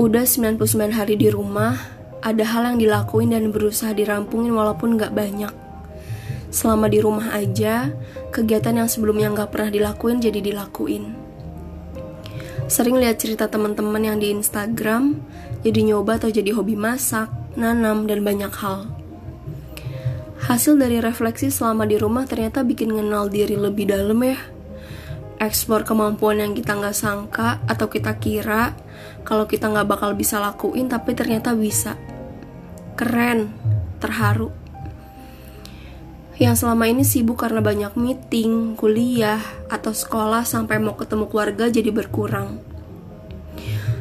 Udah 99 hari di rumah, ada hal yang dilakuin dan berusaha dirampungin walaupun gak banyak. Selama di rumah aja, kegiatan yang sebelumnya gak pernah dilakuin jadi dilakuin. Sering lihat cerita teman-teman yang di Instagram, jadi nyoba atau jadi hobi masak, nanam, dan banyak hal. Hasil dari refleksi selama di rumah ternyata bikin ngenal diri lebih dalam ya eksplor kemampuan yang kita nggak sangka atau kita kira kalau kita nggak bakal bisa lakuin tapi ternyata bisa keren terharu yang selama ini sibuk karena banyak meeting, kuliah, atau sekolah sampai mau ketemu keluarga jadi berkurang.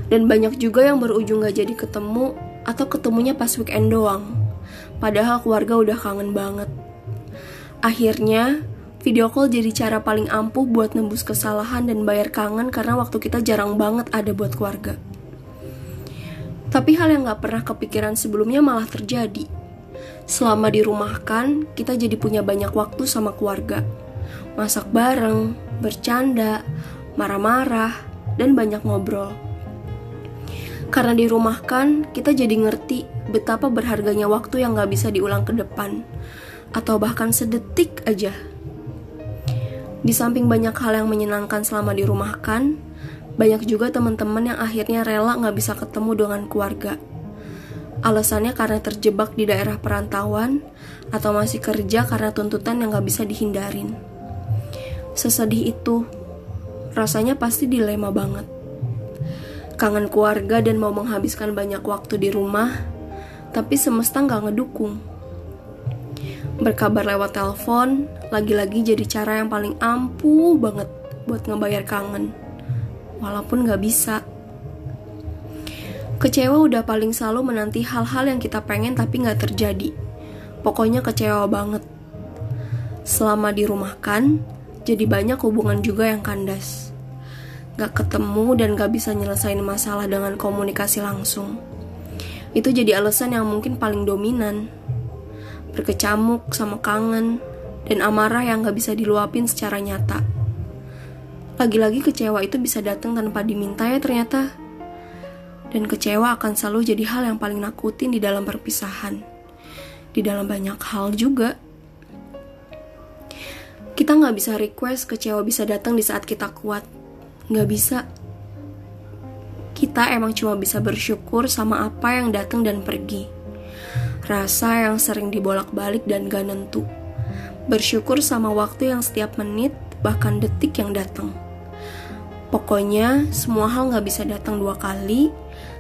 Dan banyak juga yang berujung gak jadi ketemu atau ketemunya pas weekend doang. Padahal keluarga udah kangen banget. Akhirnya, Video call jadi cara paling ampuh buat nembus kesalahan dan bayar kangen karena waktu kita jarang banget ada buat keluarga. Tapi hal yang gak pernah kepikiran sebelumnya malah terjadi. Selama dirumahkan, kita jadi punya banyak waktu sama keluarga. Masak bareng, bercanda, marah-marah, dan banyak ngobrol. Karena dirumahkan, kita jadi ngerti betapa berharganya waktu yang gak bisa diulang ke depan. Atau bahkan sedetik aja di samping banyak hal yang menyenangkan selama dirumahkan, banyak juga teman-teman yang akhirnya rela nggak bisa ketemu dengan keluarga. Alasannya karena terjebak di daerah perantauan atau masih kerja karena tuntutan yang nggak bisa dihindarin. Sesedih itu, rasanya pasti dilema banget. Kangen keluarga dan mau menghabiskan banyak waktu di rumah, tapi semesta nggak ngedukung. Berkabar lewat telepon, lagi-lagi jadi cara yang paling ampuh banget buat ngebayar kangen. Walaupun gak bisa. Kecewa udah paling selalu menanti hal-hal yang kita pengen tapi gak terjadi. Pokoknya kecewa banget. Selama dirumahkan, jadi banyak hubungan juga yang kandas. Gak ketemu dan gak bisa nyelesain masalah dengan komunikasi langsung. Itu jadi alasan yang mungkin paling dominan. Berkecamuk sama kangen, dan amarah yang gak bisa diluapin secara nyata. Lagi-lagi kecewa itu bisa datang tanpa diminta ya ternyata. Dan kecewa akan selalu jadi hal yang paling nakutin di dalam perpisahan. Di dalam banyak hal juga. Kita gak bisa request kecewa bisa datang di saat kita kuat. Gak bisa. Kita emang cuma bisa bersyukur sama apa yang datang dan pergi. Rasa yang sering dibolak-balik dan gak nentu Bersyukur sama waktu yang setiap menit, bahkan detik yang datang. Pokoknya, semua hal gak bisa datang dua kali,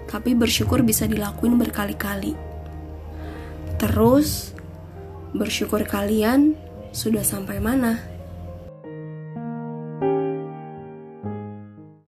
tapi bersyukur bisa dilakuin berkali-kali. Terus, bersyukur kalian sudah sampai mana?